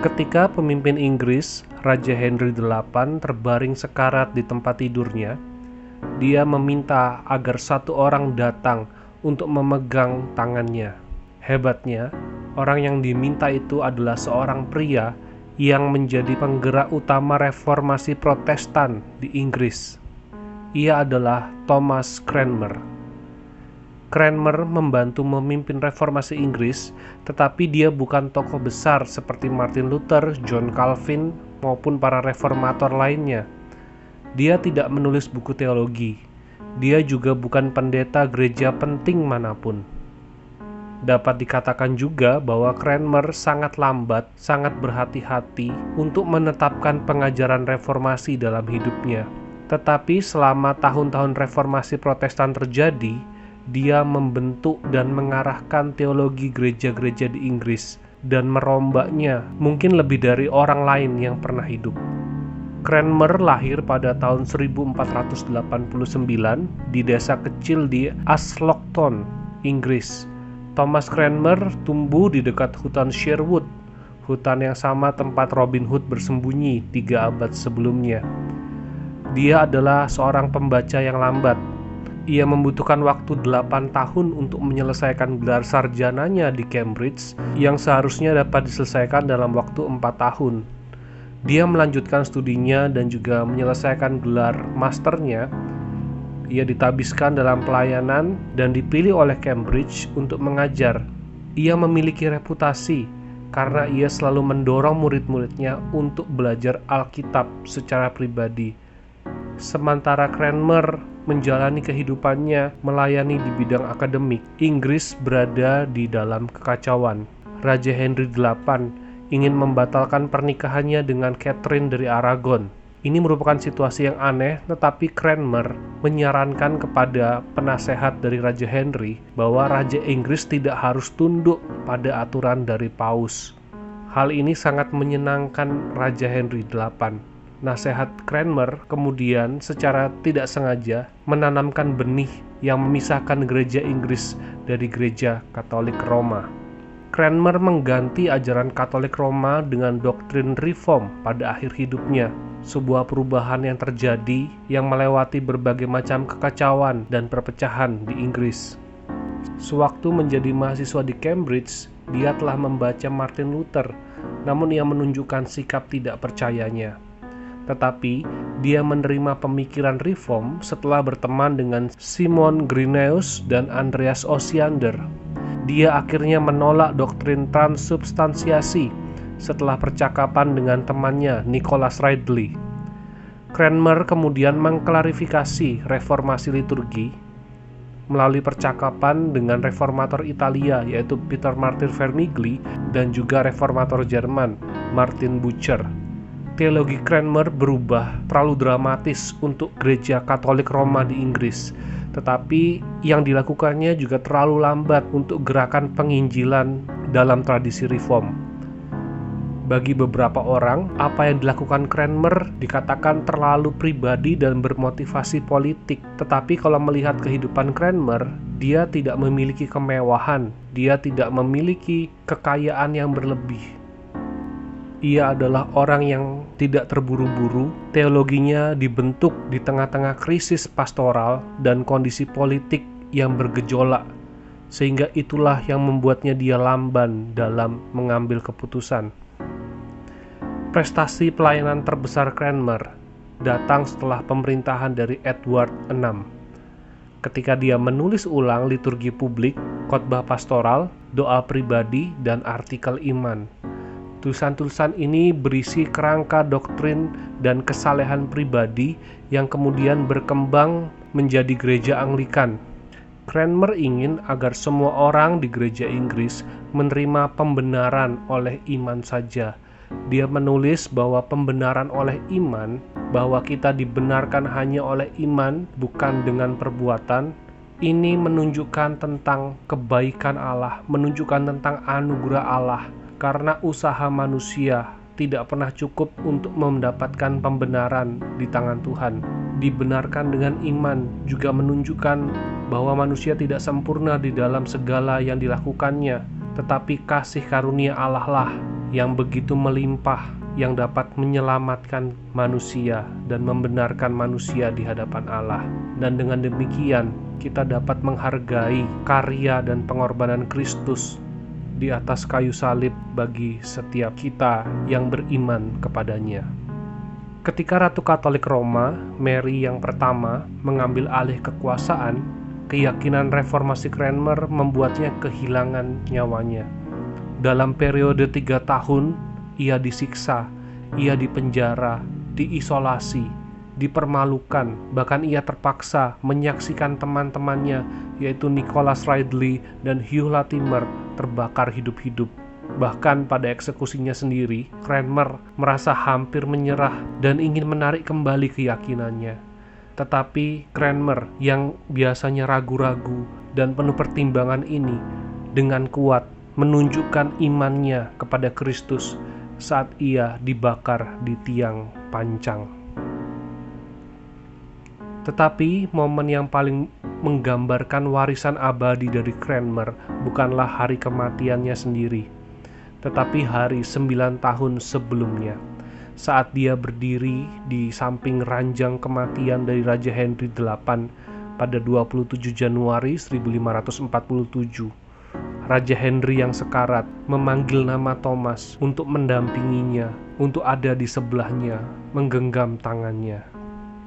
Ketika pemimpin Inggris, Raja Henry VIII terbaring sekarat di tempat tidurnya, dia meminta agar satu orang datang untuk memegang tangannya. Hebatnya, orang yang diminta itu adalah seorang pria yang menjadi penggerak utama reformasi Protestan di Inggris. Ia adalah Thomas Cranmer. Cranmer membantu memimpin reformasi Inggris, tetapi dia bukan tokoh besar seperti Martin Luther, John Calvin, maupun para reformator lainnya. Dia tidak menulis buku teologi. Dia juga bukan pendeta gereja penting mana pun. Dapat dikatakan juga bahwa Cranmer sangat lambat, sangat berhati-hati untuk menetapkan pengajaran reformasi dalam hidupnya. Tetapi selama tahun-tahun reformasi Protestan terjadi, dia membentuk dan mengarahkan teologi gereja-gereja di Inggris dan merombaknya mungkin lebih dari orang lain yang pernah hidup. Cranmer lahir pada tahun 1489 di desa kecil di Aslockton, Inggris. Thomas Cranmer tumbuh di dekat hutan Sherwood, hutan yang sama tempat Robin Hood bersembunyi tiga abad sebelumnya. Dia adalah seorang pembaca yang lambat, ia membutuhkan waktu 8 tahun untuk menyelesaikan gelar sarjananya di Cambridge yang seharusnya dapat diselesaikan dalam waktu 4 tahun. Dia melanjutkan studinya dan juga menyelesaikan gelar masternya. Ia ditabiskan dalam pelayanan dan dipilih oleh Cambridge untuk mengajar. Ia memiliki reputasi karena ia selalu mendorong murid-muridnya untuk belajar Alkitab secara pribadi. Sementara Cranmer menjalani kehidupannya melayani di bidang akademik, Inggris berada di dalam kekacauan. Raja Henry VIII ingin membatalkan pernikahannya dengan Catherine dari Aragon. Ini merupakan situasi yang aneh, tetapi Cranmer menyarankan kepada penasehat dari Raja Henry bahwa Raja Inggris tidak harus tunduk pada aturan dari Paus. Hal ini sangat menyenangkan Raja Henry VIII Nasihat Cranmer kemudian secara tidak sengaja menanamkan benih yang memisahkan gereja Inggris dari gereja Katolik Roma. Cranmer mengganti ajaran Katolik Roma dengan doktrin reform pada akhir hidupnya, sebuah perubahan yang terjadi yang melewati berbagai macam kekacauan dan perpecahan di Inggris. Sewaktu menjadi mahasiswa di Cambridge, dia telah membaca Martin Luther, namun ia menunjukkan sikap tidak percayanya tetapi dia menerima pemikiran reform setelah berteman dengan Simon Grineus dan Andreas Osiander. Dia akhirnya menolak doktrin transubstansiasi setelah percakapan dengan temannya Nicholas Ridley. Cranmer kemudian mengklarifikasi reformasi liturgi melalui percakapan dengan reformator Italia yaitu Peter Martin Vermigli dan juga reformator Jerman Martin Bucer teologi Cranmer berubah terlalu dramatis untuk gereja Katolik Roma di Inggris, tetapi yang dilakukannya juga terlalu lambat untuk gerakan penginjilan dalam tradisi reform. Bagi beberapa orang, apa yang dilakukan Cranmer dikatakan terlalu pribadi dan bermotivasi politik. Tetapi kalau melihat kehidupan Cranmer, dia tidak memiliki kemewahan, dia tidak memiliki kekayaan yang berlebih ia adalah orang yang tidak terburu-buru, teologinya dibentuk di tengah-tengah krisis pastoral dan kondisi politik yang bergejolak, sehingga itulah yang membuatnya dia lamban dalam mengambil keputusan. Prestasi pelayanan terbesar Cranmer datang setelah pemerintahan dari Edward VI. Ketika dia menulis ulang liturgi publik, khotbah pastoral, doa pribadi, dan artikel iman Tulisan-tulisan ini berisi kerangka doktrin dan kesalehan pribadi yang kemudian berkembang menjadi gereja Anglikan. Cranmer ingin agar semua orang di gereja Inggris menerima pembenaran oleh iman saja. Dia menulis bahwa pembenaran oleh iman, bahwa kita dibenarkan hanya oleh iman, bukan dengan perbuatan, ini menunjukkan tentang kebaikan Allah, menunjukkan tentang anugerah Allah, karena usaha manusia tidak pernah cukup untuk mendapatkan pembenaran di tangan Tuhan. Dibenarkan dengan iman juga menunjukkan bahwa manusia tidak sempurna di dalam segala yang dilakukannya, tetapi kasih karunia Allah lah yang begitu melimpah yang dapat menyelamatkan manusia dan membenarkan manusia di hadapan Allah. Dan dengan demikian, kita dapat menghargai karya dan pengorbanan Kristus di atas kayu salib bagi setiap kita yang beriman kepadanya. Ketika Ratu Katolik Roma, Mary yang pertama, mengambil alih kekuasaan, keyakinan reformasi Cranmer membuatnya kehilangan nyawanya. Dalam periode tiga tahun, ia disiksa, ia dipenjara, diisolasi, dipermalukan, bahkan ia terpaksa menyaksikan teman-temannya yaitu Nicholas Ridley dan Hugh Latimer terbakar hidup-hidup. Bahkan pada eksekusinya sendiri, Cranmer merasa hampir menyerah dan ingin menarik kembali keyakinannya. Tetapi Cranmer yang biasanya ragu-ragu dan penuh pertimbangan ini dengan kuat menunjukkan imannya kepada Kristus saat ia dibakar di tiang pancang. Tetapi momen yang paling menggambarkan warisan abadi dari Cranmer bukanlah hari kematiannya sendiri, tetapi hari sembilan tahun sebelumnya, saat dia berdiri di samping ranjang kematian dari Raja Henry VIII pada 27 Januari 1547 Raja Henry yang sekarat memanggil nama Thomas untuk mendampinginya, untuk ada di sebelahnya, menggenggam tangannya.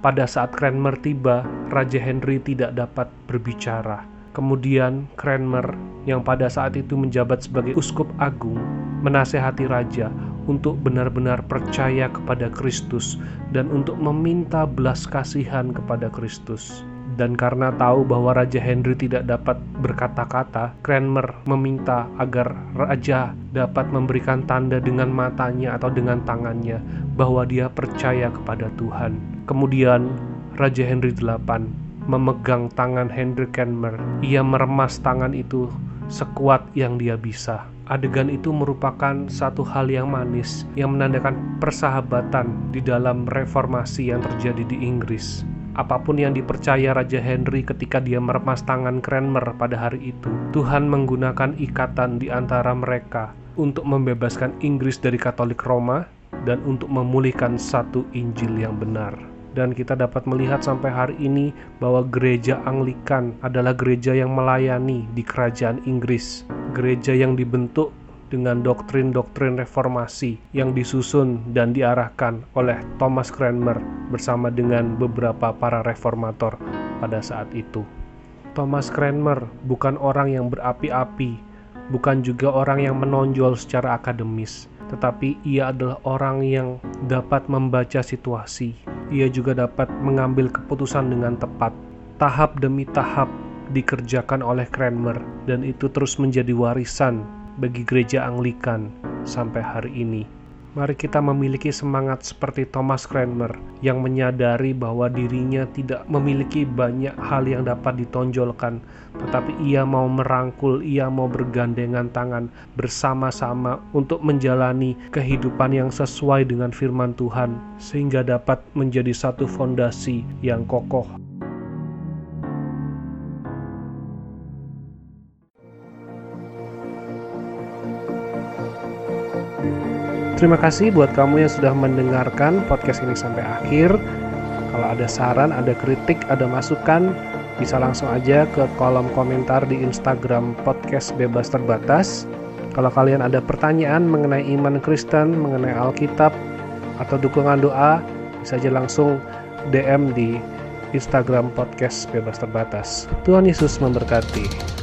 Pada saat Cranmer tiba, Raja Henry tidak dapat berbicara. Kemudian Cranmer yang pada saat itu menjabat sebagai uskup agung menasehati raja untuk benar-benar percaya kepada Kristus dan untuk meminta belas kasihan kepada Kristus dan karena tahu bahwa Raja Henry tidak dapat berkata-kata, Cranmer meminta agar raja dapat memberikan tanda dengan matanya atau dengan tangannya bahwa dia percaya kepada Tuhan. Kemudian Raja Henry VIII memegang tangan Henry Cranmer. Ia meremas tangan itu sekuat yang dia bisa. Adegan itu merupakan satu hal yang manis yang menandakan persahabatan di dalam reformasi yang terjadi di Inggris apa pun yang dipercaya Raja Henry ketika dia meremas tangan Cranmer pada hari itu, Tuhan menggunakan ikatan di antara mereka untuk membebaskan Inggris dari Katolik Roma dan untuk memulihkan satu Injil yang benar. Dan kita dapat melihat sampai hari ini bahwa gereja Anglikan adalah gereja yang melayani di kerajaan Inggris. Gereja yang dibentuk dengan doktrin-doktrin reformasi yang disusun dan diarahkan oleh Thomas Cranmer bersama dengan beberapa para reformator pada saat itu. Thomas Cranmer bukan orang yang berapi-api, bukan juga orang yang menonjol secara akademis, tetapi ia adalah orang yang dapat membaca situasi. Ia juga dapat mengambil keputusan dengan tepat, tahap demi tahap dikerjakan oleh Cranmer dan itu terus menjadi warisan bagi gereja Anglikan sampai hari ini. Mari kita memiliki semangat seperti Thomas Cranmer yang menyadari bahwa dirinya tidak memiliki banyak hal yang dapat ditonjolkan, tetapi ia mau merangkul, ia mau bergandengan tangan bersama-sama untuk menjalani kehidupan yang sesuai dengan firman Tuhan, sehingga dapat menjadi satu fondasi yang kokoh. Terima kasih buat kamu yang sudah mendengarkan podcast ini sampai akhir. Kalau ada saran, ada kritik, ada masukan, bisa langsung aja ke kolom komentar di Instagram podcast bebas terbatas. Kalau kalian ada pertanyaan mengenai iman Kristen, mengenai Alkitab, atau dukungan doa, bisa aja langsung DM di Instagram podcast bebas terbatas. Tuhan Yesus memberkati.